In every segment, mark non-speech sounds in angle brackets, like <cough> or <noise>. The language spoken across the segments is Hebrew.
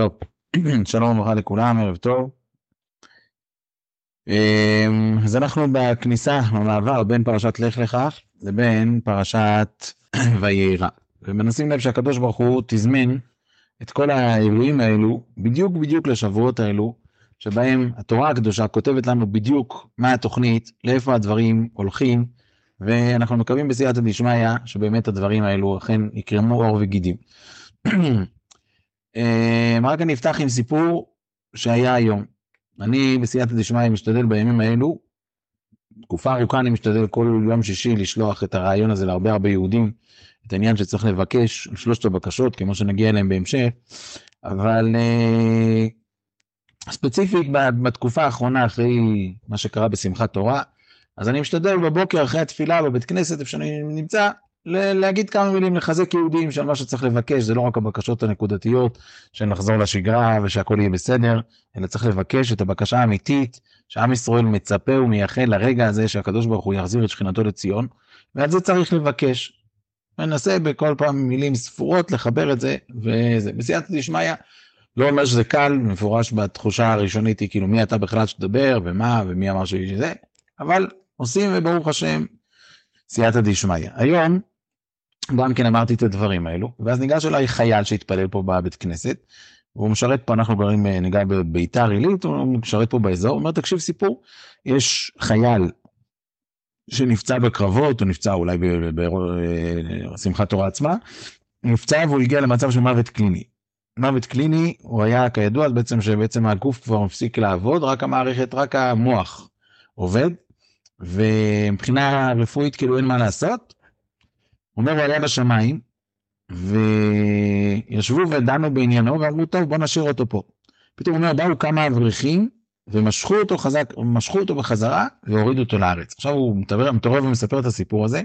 טוב, <clears throat> שלום וברכה לכולם, ערב טוב. אמ, אז אנחנו בכניסה, במעבר בין פרשת לך לך לבין פרשת <clears throat> ויירא. ומנסים לב שהקדוש ברוך הוא תזמן את כל האירועים האלו בדיוק בדיוק לשבועות האלו, שבהם התורה הקדושה כותבת לנו בדיוק מה התוכנית, לאיפה הדברים הולכים, ואנחנו מקווים בסייעתא דשמיא שבאמת הדברים האלו אכן יקרמו עור וגידים. <clears throat> אמ, רק אני אפתח עם סיפור שהיה היום. אני בסייעתא דשמיא משתדל בימים האלו, תקופה ארוכה אני משתדל כל יום שישי לשלוח את הרעיון הזה להרבה הרבה יהודים, את העניין שצריך לבקש, שלושת הבקשות, כמו שנגיע אליהם בהמשך, אבל אה, ספציפית בתקופה האחרונה, אחרי מה שקרה בשמחת תורה, אז אני משתדל בבוקר אחרי התפילה בבית כנסת, איפה שאני נמצא, להגיד כמה מילים לחזק יהודים של מה שצריך לבקש, זה לא רק הבקשות הנקודתיות של לחזור לשגרה ושהכול יהיה בסדר, אלא צריך לבקש את הבקשה האמיתית שעם ישראל מצפה ומייחל לרגע הזה שהקדוש ברוך הוא יחזיר את שכינתו לציון, ועל זה צריך לבקש. מנסה בכל פעם מילים ספורות לחבר את זה, וזה. בסייעתא דשמיא לא אומר שזה קל, מפורש בתחושה הראשונית היא כאילו מי אתה בכלל שתדבר ומה ומי אמר שזה, אבל עושים וברוך השם סייעתא דשמיא. היום גם כן אמרתי את הדברים האלו, ואז ניגש אליי חייל שהתפלל פה בבית כנסת, והוא משרת פה, אנחנו גרים, ניגע בביתר עילית, הוא משרת פה באזור, הוא אומר, תקשיב סיפור, יש חייל שנפצע בקרבות, הוא נפצע אולי בשמחת תורה עצמה, נפצע והוא הגיע למצב של מוות קליני. מוות קליני, הוא היה כידוע בעצם שבעצם הגוף כבר מפסיק לעבוד, רק המערכת, רק המוח עובד, ומבחינה רפואית כאילו אין מה לעשות, אומר הוא עלה בשמיים, וישבו ודנו בעניינו ואמרו טוב בוא נשאיר אותו פה. פתאום הוא אומר באו כמה אברכים ומשכו אותו חזק, משכו אותו בחזרה והורידו אותו לארץ. עכשיו הוא מתעורר ומספר את הסיפור הזה.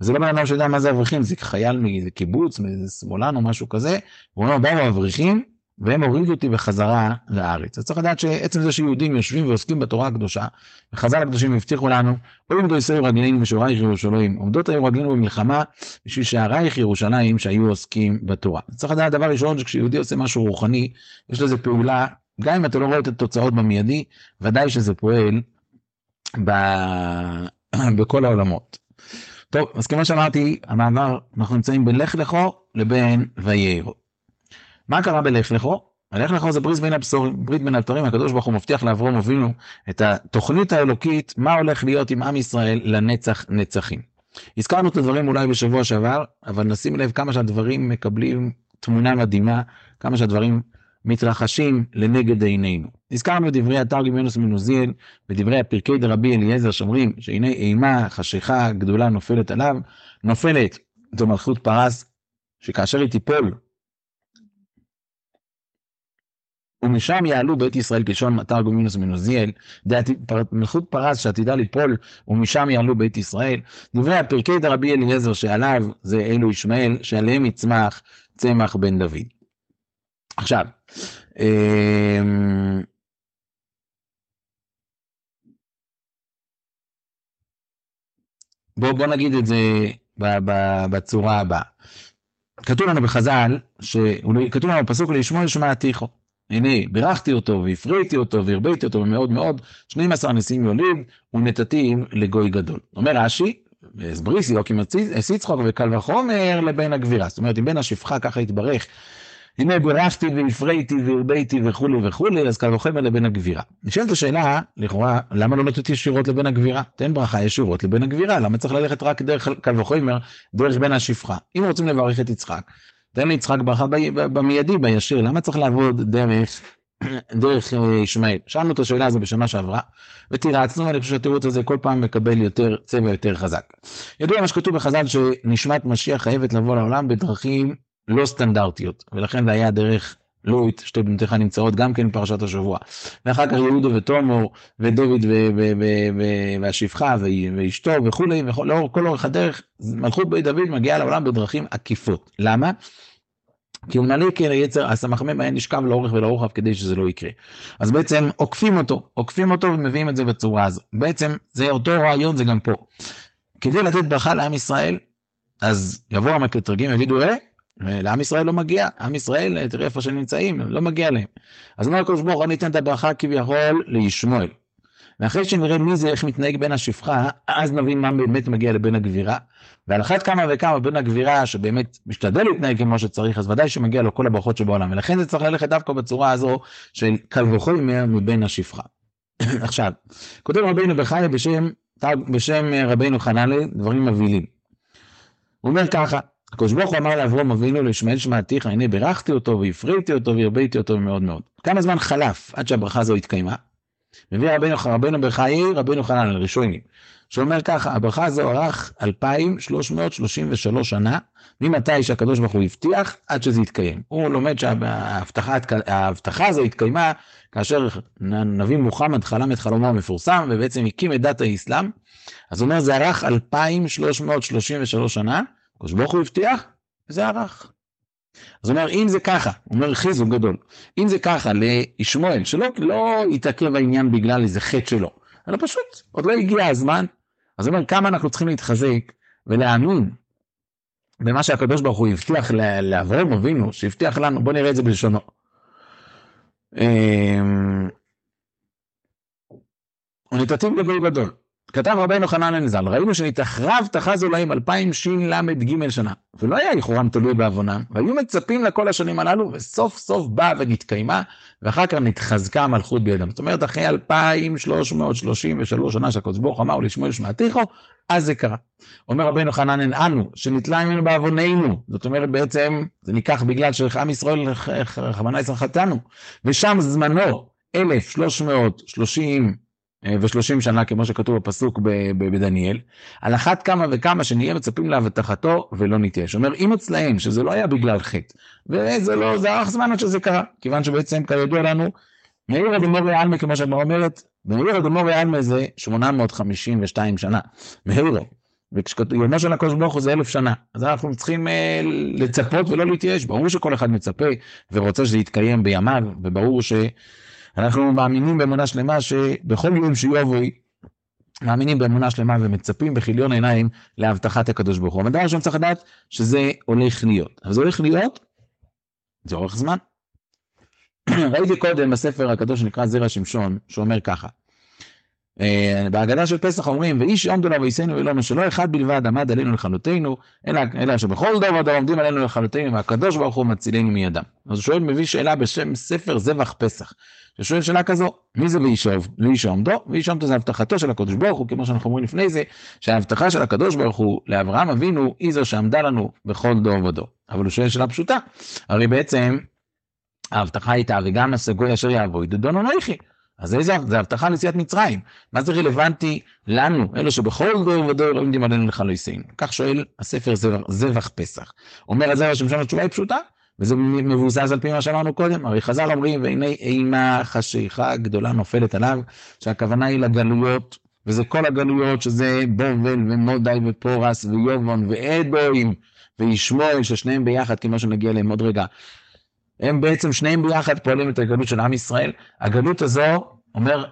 וזה לא בן אדם שיודע מה זה אברכים, זה חייל מאיזה קיבוץ, מאיזה שמאלן או משהו כזה. הוא אומר באו אברכים והם הורידו אותי בחזרה לארץ. אז צריך לדעת שעצם זה שיהודים יושבים ועוסקים בתורה הקדושה, וחז"ל הקדושים הבטיחו לנו, לא עמדו ישראל רגלינו ושורייך ירושלים, עומדות היו רגלינו במלחמה בשביל שערייך ירושלים שהיו עוסקים בתורה. צריך לדעת דבר ראשון שכשיהודי עושה משהו רוחני, יש לזה פעולה, גם אם אתה לא רואה את התוצאות במיידי, ודאי שזה פועל ב... <coughs> בכל העולמות. טוב, אז כמו שאמרתי, המעבר, אנחנו נמצאים בין לך לכו לבין ויירו. מה קרה בלך לכו? הלך לכו זה ברית בין הבשורים, ברית בין הבתרים, הקדוש ברוך הוא מבטיח לאברום אבינו את התוכנית האלוקית, מה הולך להיות עם עם ישראל לנצח נצחים. הזכרנו את הדברים אולי בשבוע שעבר, אבל נשים לב כמה שהדברים מקבלים תמונה מדהימה, כמה שהדברים מתרחשים לנגד עינינו. הזכרנו את דברי התרגם יונס מנוזיאל, ודברי הפרקי דרבי אליעזר שאומרים שהנה אימה, חשיכה גדולה נופלת עליו, נופלת זו מלכות פרס, שכאשר היא תיפול ומשם יעלו בית ישראל כלשון מטר גומינוס מנוזיאל, מלכות פרס שעתידה ליפול, ומשם יעלו בית ישראל. דברי הפרקי דרבי אליעזר שעליו זה אלו ישמעאל, שעליהם יצמח צמח בן דוד. עכשיו, אמ, בואו בוא נגיד את זה בצורה הבאה. כתוב לנו בחז"ל, כתוב לנו בפסוק לישמעאל שמעתיכו. הנה, בירכתי אותו והפריתי אותו והרביתי אותו מאוד מאוד, 12 נשיאים יוליד ונתתים לגוי גדול. אומר רש"י, הסבריס יוקים צחוק וקל וחומר לבין הגבירה. זאת אומרת, אם בין השפחה ככה יתברך, הנה בירכתי והפריתי והרביתי וכולי וכולי, אז קל וחומר לבין הגבירה. נשאלת השאלה, לכאורה, למה לא נתתי ישירות לבין הגבירה? תן ברכה ישירות לבין הגבירה, למה צריך ללכת רק דרך קל וחומר, דרך בין השפחה? אם רוצים לברך את יצחק, תן ליצחק ברכה במיידי, בישיר, למה צריך לעבוד דרך, דרך אה, ישמעאל? שאלנו את השאלה הזו בשנה שעברה, ותירצנו, ואני חושב שהתירוץ הזה כל פעם מקבל יותר צבע יותר חזק. ידוע מה שכתוב בחז"ל שנשמת משיח חייבת לבוא לעולם בדרכים לא סטנדרטיות, ולכן זה היה דרך לויט, שתי בנותיך נמצאות גם כן בפרשת השבוע. ואחר כך יהודה ותומור ודוד והשפחה ואשתו וכולי, ולאור כל אורך הדרך, מלכות בית דוד מגיעה לעולם בדרכים עקיפות. למה? כי הוא מלא כיצר, הסמ"ם היה נשכב לאורך ולרוחב כדי שזה לא יקרה. אז בעצם עוקפים אותו, עוקפים אותו ומביאים את זה בצורה הזו. בעצם זה אותו רעיון, זה גם פה. כדי לתת ברכה לעם ישראל, אז יבוא המקטרגים ויגידו, אה, לעם ישראל לא מגיע, עם ישראל, תראה איפה שנמצאים, לא מגיע להם. אז אומר הקדוש ברוך הוא ניתן את הברכה כביכול לישמעאל. ואחרי שנראה מי זה, איך מתנהג בין השפחה, אז נבין מה באמת מגיע לבן הגבירה. ועל אחת כמה וכמה בן הגבירה, שבאמת משתדל להתנהג כמו שצריך, אז ודאי שמגיע לו כל הברכות שבעולם. ולכן זה צריך ללכת דווקא בצורה הזו של קל וחומר מבין השפחה. <coughs> עכשיו, כותב רבינו בחי בשם, בשם רבינו חננאל, דברים מבהילים. הוא אומר ככה, הקדוש ברוך הוא אמר לאברום אבינו לישמעאל שמעתיך, הנה בירכתי אותו והפריתי אותו והרביתי אותו מאוד מאוד. כמה זמן חלף עד שהברכה הזו התקיימה? מביא רבינו, רבינו בחיי, רבינו חנן, ראשונים, שאומר ככה, הברכה הזו ארך 2,333 שנה, ממתי שהקדוש ברוך הוא הבטיח, עד שזה יתקיים. הוא לומד שההבטחה הזו התקיימה כאשר נביא מוחמד חלם את חלומו המפורסם, ובעצם הקים את דת האסלאם. אז הוא אומר, זה ארך 2,333 שנה, הקדוש ברוך הוא הבטיח, וזה ארך. אז הוא אומר, אם זה ככה, הוא אומר חיזוק גדול, אם זה ככה לישמעאל, שלא לא יתעכב העניין בגלל איזה חטא שלו, אלא פשוט, עוד לא הגיע הזמן, אז הוא אומר, כמה אנחנו צריכים להתחזק ולהאמין במה שהקדוש ברוך הוא הבטיח לאברהם אבינו, שהבטיח לנו, בוא נראה את זה בלשונו. אמ, ונתתים גדול גדול. כתב רבינו חנן ז"ל, ראינו שנתאחרב תחזו להם אלפיים של"ג שנה, ולא היה לכאורם תלוי בעוונם, והיו מצפים לכל השנים הללו, וסוף סוף באה ונתקיימה, ואחר כך נתחזקה המלכות בידם. זאת אומרת, אחרי 2,333 שנה שהקדוש ברוך אמר לשמואל שמעתיכו, אז זה קרה. אומר רבינו חנן אנו, שנתלה ממנו בעווננו, זאת אומרת בעצם, זה ניקח בגלל שעם ישראל, רחמנא ישראל חטאנו, ושם זמנו 1,330 אה, ושלושים שנה, כמו שכתוב בפסוק בדניאל, על אחת כמה וכמה שנהיה מצפים להבטחתו ולא נתייש. אומר, אם אצלהם, שזה לא היה בגלל חטא, וזה לא, זה ארך זמן עד שזה קרה, כיוון שבעצם כידוע לנו, מאיר אדמורי עלמה, כמו שהגמרא אומרת, מאיר אדמורי עלמה זה 852 שנה, מאירו. וכשכתוב, של הקדוש ברוך הוא זה אלף שנה, אז אנחנו צריכים אה, לצפות ולא להתייאש, ברור שכל אחד מצפה ורוצה שזה יתקיים בימיו, וברור ש... אנחנו מאמינים באמונה שלמה שבכל יום שיבואי, מאמינים באמונה שלמה ומצפים בכיליון עיניים להבטחת הקדוש ברוך הוא. אבל דבר ראשון צריך לדעת שזה הולך להיות. אבל זה הולך להיות, זה אורך זמן. <clears throat> ראיתי קודם בספר הקדוש שנקרא זרע שמשון, שאומר ככה, בהגדה של פסח אומרים, ואיש עומדו לה וייסנו אלונו שלא אחד בלבד עמד עלינו לכלותנו, אלא, אלא שבכל דור ודור עומדים עלינו לכלותנו, והקדוש ברוך הוא מצילנו מידם. אז הוא שואל, מביא שאלה בשם ספר זבח פסח. ששואל שאלה כזו, מי זה ואיש עומדו? ואיש עומדו זה הבטחתו של הקדוש ברוך הוא, כמו שאנחנו אומרים לפני זה, שההבטחה של הקדוש ברוך הוא לאברהם אבינו, היא זו שעמדה לנו בכל דור ודור. אבל הוא שואל שאלה פשוטה, הרי בעצם ההבטחה הייתה, וגם הסגוי אשר יעבוד, דדון אנוכי. אז איזה, זה הבטחה ליציאת מצרים. מה זה רלוונטי לנו, אלו שבכל דור ודור עומדים עלינו לחלוסינו? כך שואל הספר זבח פסח. אומר ראש הממשלה, התשובה היא פשוטה, וזה מבוסס על פי מה שאמרנו קודם, הרי חז"ל אומרים, והנה אימה חשיכה גדולה נופלת עליו, שהכוונה היא לגלויות, וזה כל הגלויות, שזה בובל ומודאי ופורס ויובון ואדוים וישמעאל, ששניהם ביחד, כמו שנגיע אליהם עוד רגע, הם בעצם שניהם ביחד פועלים את הגלות של עם ישראל. הגלות הזו, אומר,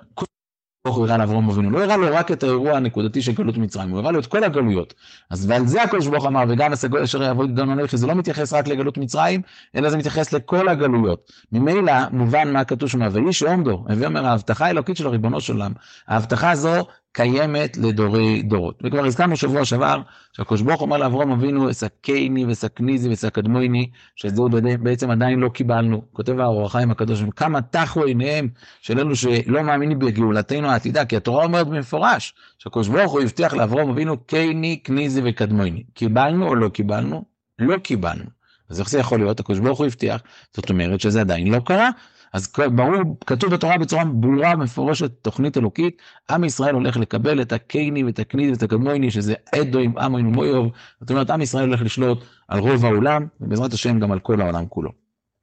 ברוך הוא הראה לאברהם אבינו, לא הראה לו רק את האירוע הנקודתי של גלות מצרים, הוא הראה לו את כל הגלויות. אז ועל זה הקדוש ברוך אמר, וגם הסגול אשר יעבוד גדול עליך, שזה לא מתייחס רק לגלות מצרים, אלא זה מתייחס לכל הגלויות. ממילא מובן מה כתוב שם, ואיש עומדו, הווי אומר, ההבטחה האלוקית של הריבונו של עולם, ההבטחה הזו קיימת לדורי דורות. וכבר הזכרנו שבוע שעבר, שהקדוש ברוך אומר לאברהם אבינו, אסקני וסקניזי וסקדמויני, שזהו בעצם עדיין לא קיבלנו. כותב האור החיים הקדוש, כמה טחו עיניהם של אלו שלא מאמינים בגאולתנו העתידה, כי התורה אומרת במפורש, שהקדוש ברוך הוא הבטיח לאברהם אבינו, קייני, קניזי וקדמויני. קיבלנו או לא קיבלנו? לא קיבלנו. אז איך זה יכול להיות? הקדוש ברוך הוא הבטיח, זאת אומרת שזה עדיין לא קרה. אז ברור, כתוב בתורה בצורה ברורה ומפורשת, תוכנית אלוקית, עם ישראל הולך לקבל את הקייני ואת הקניד ואת הקדמויני, שזה אדו עם עמוין ומויוב, זאת אומרת, עם ישראל הולך לשלוט על רוב העולם, ובעזרת השם גם על כל העולם כולו.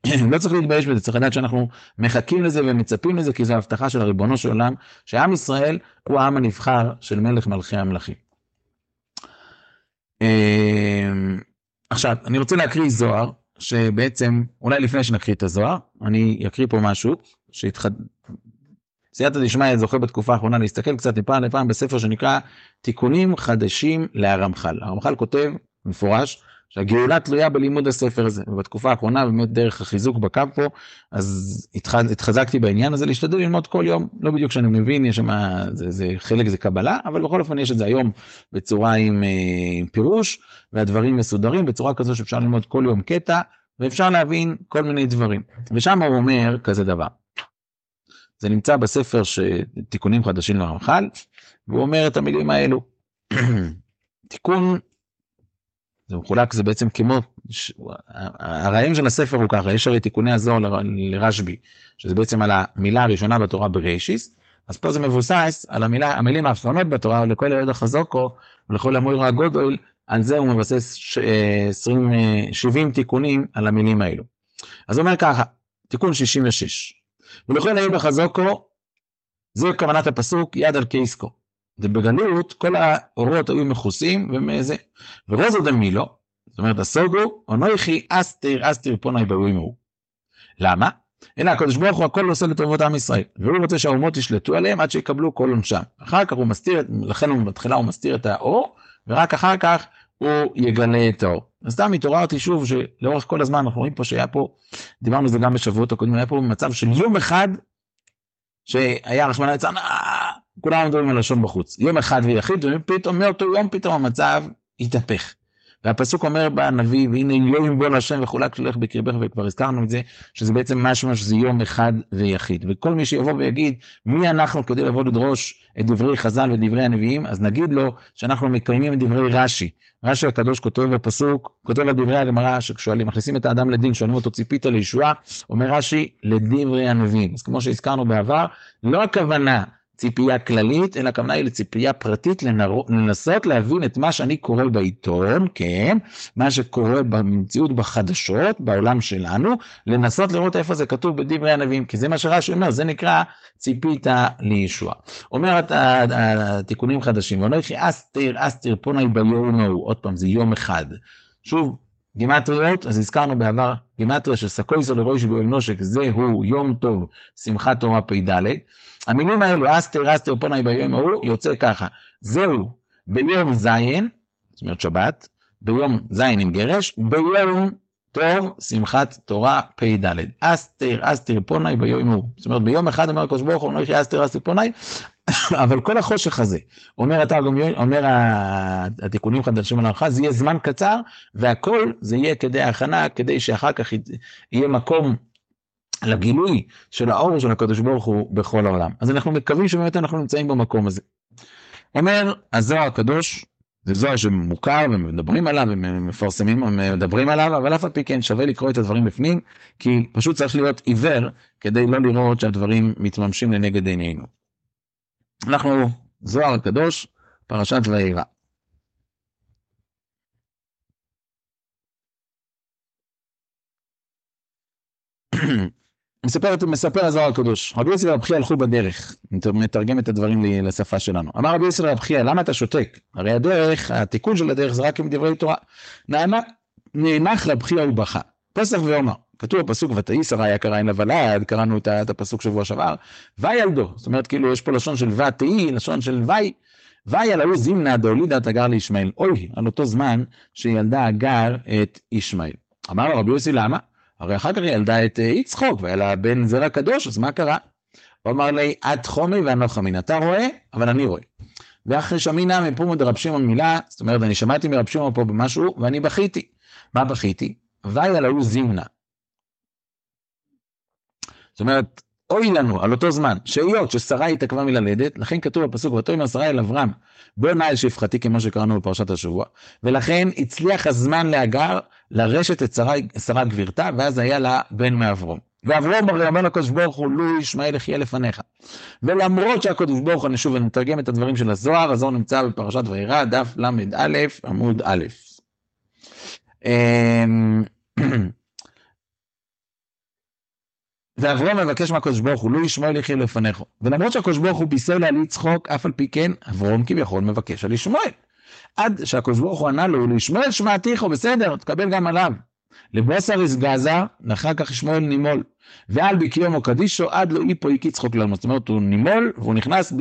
<clears throat> לא צריך להתבייש בזה, צריך לדעת שאנחנו מחכים לזה ומצפים לזה, כי זו הבטחה של הריבונו של עולם, שעם ישראל הוא העם הנבחר של מלך מלכי המלכים. אמ, עכשיו, אני רוצה להקריא זוהר, שבעצם, אולי לפני שנקריא את הזוהר, אני אקריא פה משהו, שהתחד... סייעתא דשמיא זוכה בתקופה האחרונה להסתכל קצת מפעם לפעם בספר שנקרא תיקונים חדשים להרמח"ל. הרמח"ל כותב מפורש, שהגאולה תלויה בלימוד הספר הזה, ובתקופה האחרונה באמת דרך החיזוק בקו פה, אז התחז, התחזקתי בעניין הזה להשתדל ללמוד כל יום, לא בדיוק שאני מבין, יש שם, זה, זה חלק זה קבלה, אבל בכל אופן יש את זה היום בצורה עם, אה, עם פירוש, והדברים מסודרים בצורה כזו שאפשר ללמוד כל יום קטע, ואפשר להבין כל מיני דברים. ושם הוא אומר כזה דבר. זה נמצא בספר תיקונים חדשים לרמח"ל, והוא אומר את המילים האלו. <clears throat> תיקון זה מחולק, זה בעצם כמו, הרעיון של הספר הוא ככה, יש הרי תיקוני הזוהר לרשב"י, שזה בעצם על המילה הראשונה בתורה בראשיס, אז פה זה מבוסס על המילה, המילים האחרונות בתורה, לכל ילד החזוקו ולכל המויר הגודל, על זה הוא מבסס 20, 70 תיקונים על המילים האלו. אז הוא אומר ככה, תיקון 66, ולכל ילד החזוקו, זו כוונת הפסוק יד על קייסקו. ובגלות כל האורות היו מכוסים ומזה, ורוזו דמילו, זאת אומרת הסוגו, אונויכי אסתר אסתר פונאי באוימו. למה? הנה הקדוש ברוך הוא הכל עושה לטובות עם ישראל, והוא רוצה שהאומות ישלטו עליהם עד שיקבלו כל עונשם. אחר כך הוא מסתיר, לכן הוא בתחילה הוא מסתיר את האור, ורק אחר כך הוא יגלה את האור. אז סתם התעוררתי שוב שלאורך כל הזמן אנחנו רואים פה שהיה פה, דיברנו על זה גם בשבועות הקודמים, היה פה מצב של יום אחד שהיה רחמנא ליצלן, כולם מדברים על לשון בחוץ. יום אחד ויחיד, ופתאום מאותו יום פתאום המצב התהפך. והפסוק אומר בנביא, והנה לא ימבול השם וחולק שלך בקרבך, וכבר הזכרנו את זה, שזה בעצם משמע שזה יום אחד ויחיד. וכל מי שיבוא ויגיד, מי אנחנו כדי לבוא לדרוש את דברי חז"ל ודברי הנביאים, אז נגיד לו שאנחנו מקיימים את דברי רש"י. רש"י הקדוש כותב בפסוק, כותב על דברי הגמרא, שכשואלים, מכניסים את האדם לדין, שואלים אותו ציפית לישועה, אומר רש"י, לדברי הנביאים. אז כמו שהזכרנו בעבר, לא הכוונה ציפייה כללית, אלא הכוונה היא לציפייה פרטית. לנסות להבין את מה שאני קורא בעיתון, כן, מה שקורה במציאות בחדשות, בעולם שלנו, לנסות לראות איפה זה כתוב בדברי הנביאים, כי זה מה שרש"י אומר, זה נקרא ציפית לישוע. אומר התיקונים חדשים, ואומר כי אסתיר פונאי ביום עוד פעם, זה יום אחד. שוב, גימטריות, אז הזכרנו בעבר גימטריה של סקויזו לראש שבאוהל נושק, זהו יום טוב, שמחת תורה פ"ד. המילים האלו, אסתר אסתר פונאי ביום ההוא, יוצא ככה, זהו ביום זין, זאת אומרת שבת, ביום זין עם גרש, ביום טוב שמחת תורה פ"ד. אסתר אסתר פונאי ביום ההוא. זאת אומרת ביום אחד אומר הקדוש ברוך הוא, אומר אסתר אסתר פונאי, <coughs> אבל כל החושך הזה, אומר אתה גם אומר התיקונים חדשים על הערכה, זה יהיה זמן קצר, והכל זה יהיה כדי הכנה, כדי שאחר כך יהיה מקום לגילוי של האור של הקדוש ברוך הוא בכל העולם. אז אנחנו מקווים שבאמת אנחנו נמצאים במקום הזה. אומר הזוהר הקדוש, זה זוהר שמוכר ומדברים עליו ומפרסמים ומדברים עליו, אבל אף על פי כן שווה לקרוא את הדברים בפנים, כי פשוט צריך להיות עיוור כדי לא לראות שהדברים מתממשים לנגד עינינו. אנחנו, זוהר הקדוש, פרשת וירא. <clears throat> מספר, מספר הזוהר הקדוש, רבי יוסי ורב חייא הלכו בדרך, מתרגם את הדברים לשפה שלנו. אמר רבי יוסי ורב חייא, למה אתה שותק? הרי הדרך, התיקון של הדרך זה רק עם דברי תורה. נאנח רב חייא ובכה, פסח ואומר, כתוב בפסוק ותהי שרה היה קרא אין לבלד, קראנו את הפסוק שבוע שעבר, וילדו, זאת אומרת כאילו יש פה לשון של ותהי, לשון של וי, וילדו זימנה דהולידה את הגר לישמעאל, אוי, על אותו זמן שילדה הגר את ישמעאל. אמר לו רבי יוסי למה? הרי אחר כך ילדה את אה, יצחוק, והיה לה בן זרע קדוש, אז מה קרה? הוא אמר לי, את חומי ואנוך אמין, אתה רואה, אבל אני רואה. ואחרי שמינא מפומו דרב שמעון מילה, זאת אומרת, אני שמעתי מרב שמעון פה במשהו, ואני בכיתי. מה בכיתי? וילדו זימנה. זאת אומרת, אוי לנו על אותו זמן, שהיות ששרה התעכבה מללדת, לכן כתוב בפסוק, ותאמר שרה אל אברהם, בוא נא אל שפחתי, כמו שקראנו בפרשת השבוע, ולכן הצליח הזמן להגר לרשת את שרה, שרה גבירתה, ואז היה לה בן מאברום. ואברום הרי אומר לקדוש ברוך הוא, לו ישמעאל יחיה לפניך. ולמרות שהקדוש ברוך הוא, אני שוב נתרגם את הדברים של הזוהר, הזוהר נמצא בפרשת וירא, דף ל"א, עמוד א'. <clears throat> <clears throat> ואברהם מבקש מהקדוש ברוך הוא, לא ישמעאל יחיה לפניך. ולמרות שהקדוש ברוך הוא בישר לה לצחוק, אף על פי כן, אברהם כביכול מבקש על ישמעאל. עד שהקדוש ברוך הוא ענה לו, לישמעאל שמעתיכו, בסדר, תקבל גם עליו. לבוסר יסגזה, ואחר כך ישמעאל נימול. ועל בקיומו קדישו, עד לא איפו איקי צחוק לעולם. זאת אומרת, הוא נימול, והוא נכנס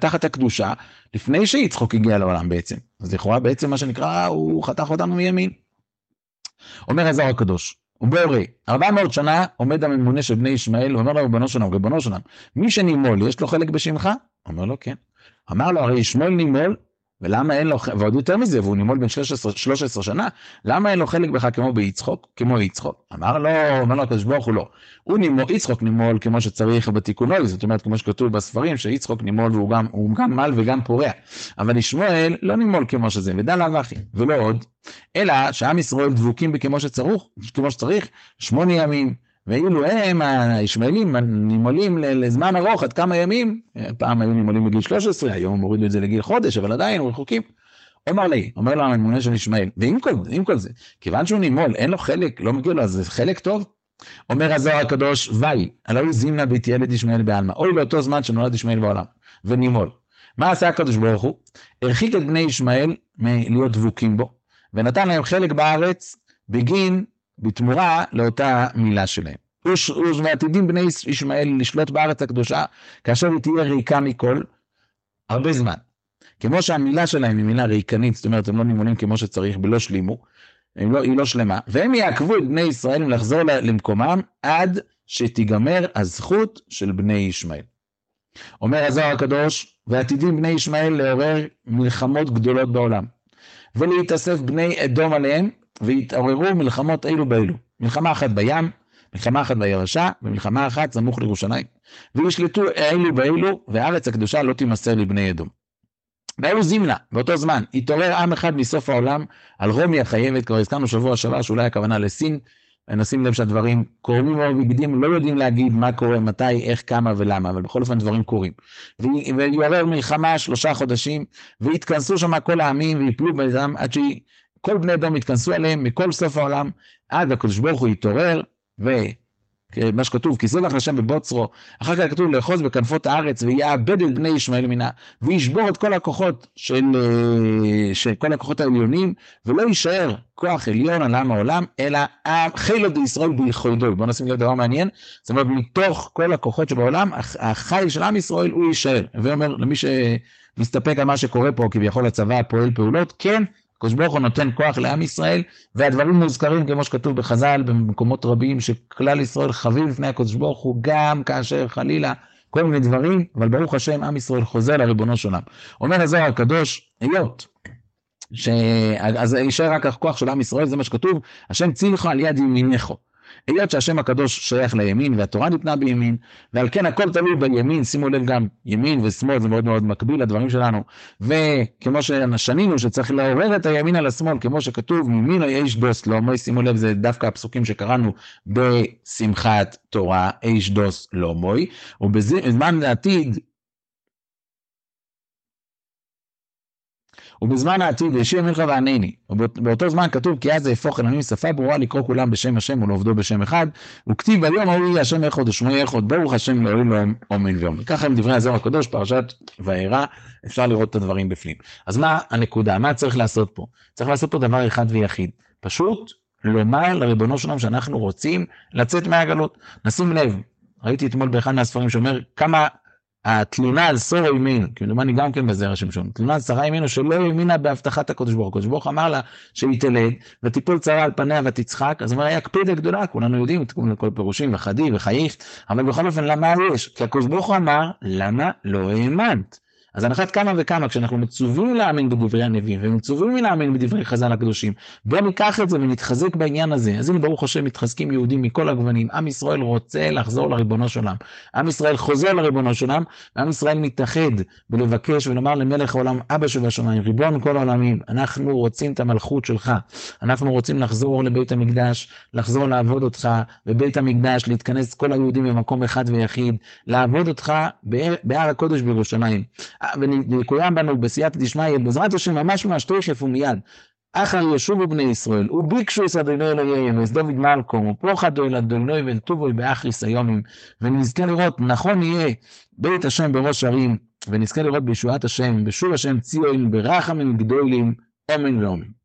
תחת הקדושה, לפני שיצחוק הגיע לעולם בעצם. אז לכאורה בעצם מה שנקרא, הוא חתך אותנו מימין. אומר הזוהר הקדוש, ובורא, 400 שנה עומד הממונה של בני ישמעאל, אומר לו, ריבונו שלם, ריבונו שלם, מי שנימול, יש לו חלק בשמך? אומר לו, כן. אמר לו, הרי ישמעאל נימול, ולמה אין לו, ועוד יותר מזה, והוא נימול בן 13, 13 שנה, למה אין לו חלק בך כמו ביצחוק? כמו יצחוק. אמר לו, אמר לו הקדוש ברוך הוא לא. הוא נימול, יצחוק נימול כמו שצריך בתיקונו, זאת אומרת, כמו שכתוב בספרים, שיצחוק נימול והוא גם, הוא גם מל וגם פורע. אבל ישמעאל לא נימול כמו שזה, ודע לאו אחי, ולא עוד, אלא שעם ישראל דבוקים בי כמו שצריך, שמונה ימים. ואילו הם, הישמעאלים, נימולים לזמן ארוך, עד כמה ימים, פעם היו נימולים בגיל 13, היום הורידו את זה לגיל חודש, אבל עדיין רחוקים. אומר לי, אומר לו הממונה של ישמעאל, ועם כל עם כל זה, כיוון שהוא נימול, אין לו חלק, לא מגיע לו, אז זה חלק טוב? אומר הזוהר הקדוש, וי, הלא הוא זימנה בהתיילד ישמעאל בעלמא, אוי לאותו זמן שנולד ישמעאל בעולם, ונימול. מה עשה הקדוש ברוך הוא? הרחיק את בני ישמעאל מלהיות דבוקים בו, ונתן להם חלק בארץ בגין בתמורה לאותה מילה שלהם. ועתידים בני ישמעאל לשלוט בארץ הקדושה, כאשר היא תהיה ריקה מכל, הרבה זמן. כמו שהמילה שלהם היא מילה ריקנית, זאת אומרת, הם לא נימונים כמו שצריך, בלא שלימו, לא, היא לא שלמה, והם יעכבו את בני ישראל לחזור למקומם עד שתיגמר הזכות של בני ישמעאל. אומר הזוהר הקדוש, ועתידים בני ישמעאל לעורר מלחמות גדולות בעולם, ולהתאסף בני אדום עליהם, והתעוררו מלחמות אלו באלו. מלחמה אחת בים, מלחמה אחת בירשה, ומלחמה אחת סמוך לירושלים. וישלטו אלו באלו, והארץ הקדושה לא תימסר לבני אדום. באלו זימנה, באותו זמן, התעורר עם אחד מסוף העולם על רומי החייבת, כבר הזכרנו שבוע שעבר שאולי הכוונה לסין, נשים לב שהדברים קורים מאוד בגדים, לא יודעים להגיד מה קורה, מתי, איך, כמה ולמה, אבל בכל אופן דברים קורים. ויעורר מלחמה שלושה חודשים, והתכנסו שם כל העמים, ויפלו בדם עד שהיא... כל בני אדום התכנסו אליהם מכל סוף העולם, עד הקדוש ברוך הוא התעורר, ומה שכתוב, כי זבח השם בבוצרו, אחר כך כתוב לאחוז בכנפות הארץ ויעבד את בני ישמעאל מינה, וישבור את כל הכוחות של, אה, של כל הכוחות העליונים, ולא יישאר כוח עליון על עם העולם, אלא חילו דישראל ביכולדו. בואו נשים לב דבר מעניין, זאת אומרת, מתוך כל הכוחות שבעולם, החיל של עם ישראל הוא יישאר. ואומר למי שמסתפק על מה שקורה פה, כביכול הצבא פועל פעולות, כן, הקדוש ברוך הוא נותן כוח לעם ישראל, והדברים מוזכרים כמו שכתוב בחז"ל במקומות רבים, שכלל ישראל חווים לפני הקדוש ברוך הוא, גם כאשר חלילה כל מיני דברים, אבל ברוך השם עם ישראל חוזר לריבונו של עולם. אומר הזוהר הקדוש, היות, ש... אז יישאר רק הכוח של עם ישראל, זה מה שכתוב, השם צילך על יד ימינך. היות שהשם הקדוש שייך לימין והתורה ניתנה בימין, ועל כן הכל תלוי בימין, שימו לב גם ימין ושמאל זה מאוד מאוד מקביל לדברים שלנו, וכמו ששנינו שצריך לעורר את הימין על השמאל, כמו שכתוב מימין איש דוס לא מוי, שימו לב זה דווקא הפסוקים שקראנו בשמחת תורה, איש דוס לא מוי, ובזמן העתיד ובזמן העתיד ישיר מלכה וענני. ובאותו זמן כתוב כי אז יהפוך אלוהים שפה ברורה לקרוא כולם בשם השם ולעובדו בשם אחד. וכתיב ביום ההוא יהיה השם אחד ושמו אחד ברוך השם לאלוהים להם עומד ויום. ככה הם דברי הזוהר הקדוש פרשת וארא אפשר לראות את הדברים בפנים. אז מה הנקודה? מה צריך לעשות פה? צריך לעשות פה דבר אחד ויחיד. פשוט לומר לריבונו שלנו שאנחנו רוצים לצאת מהגלות. נשים לב, ראיתי אתמול באחד מהספרים שאומר כמה התלונה על שרה ימינו, כמדומני גם כן בזרע שמשון, תלונה על שרה ימינו שלא האמינה בהבטחת הקדוש ברוך הוא, הקדוש ברוך אמר לה שהיא תלד ותיפול צרה על פניה ותצחק, אז הוא אומר, היה קפידה גדולה, כולנו יודעים, תקום לכל פירושים וחדי וחייך, אבל בכל אופן למה יש? כי הקדוש ברוך הוא אמר, למה לא האמנת? אז על אחת כמה וכמה, כשאנחנו מצווים להאמין בדברי הנביאים, ומצווים להאמין בדברי חז"ל הקדושים, בואו ניקח את זה ונתחזק בעניין הזה. אז הנה ברוך השם מתחזקים יהודים מכל הגוונים. עם ישראל רוצה לחזור לריבונו של עולם. עם ישראל חוזר לריבונו של עולם, ועם ישראל מתאחד בלבקש ולומר למלך העולם, אבא שבשמיים, ריבון כל העולמים, אנחנו רוצים את המלכות שלך. אנחנו רוצים לחזור לבית המקדש, לחזור לעבוד אותך בבית המקדש, להתכנס כל היהודים במקום אחד ויחיד, לעבוד אותך בהר הקודש בירושלים. ונקוים בנו בסייעתא דשמיא, בעזרת השם ממש ממש תכף ומיד. אחר ישובו בני ישראל, וביקשו את אדוני אלוהיהם, דוד מלכום, ופוחדו אל אדוני ולטובו באחריס היומים, ונזכה לראות, נכון יהיה בית השם בראש ערים, ונזכה לראות בישועת השם, בשוב השם ציון, ברחמים גדולים, אמן ואמן.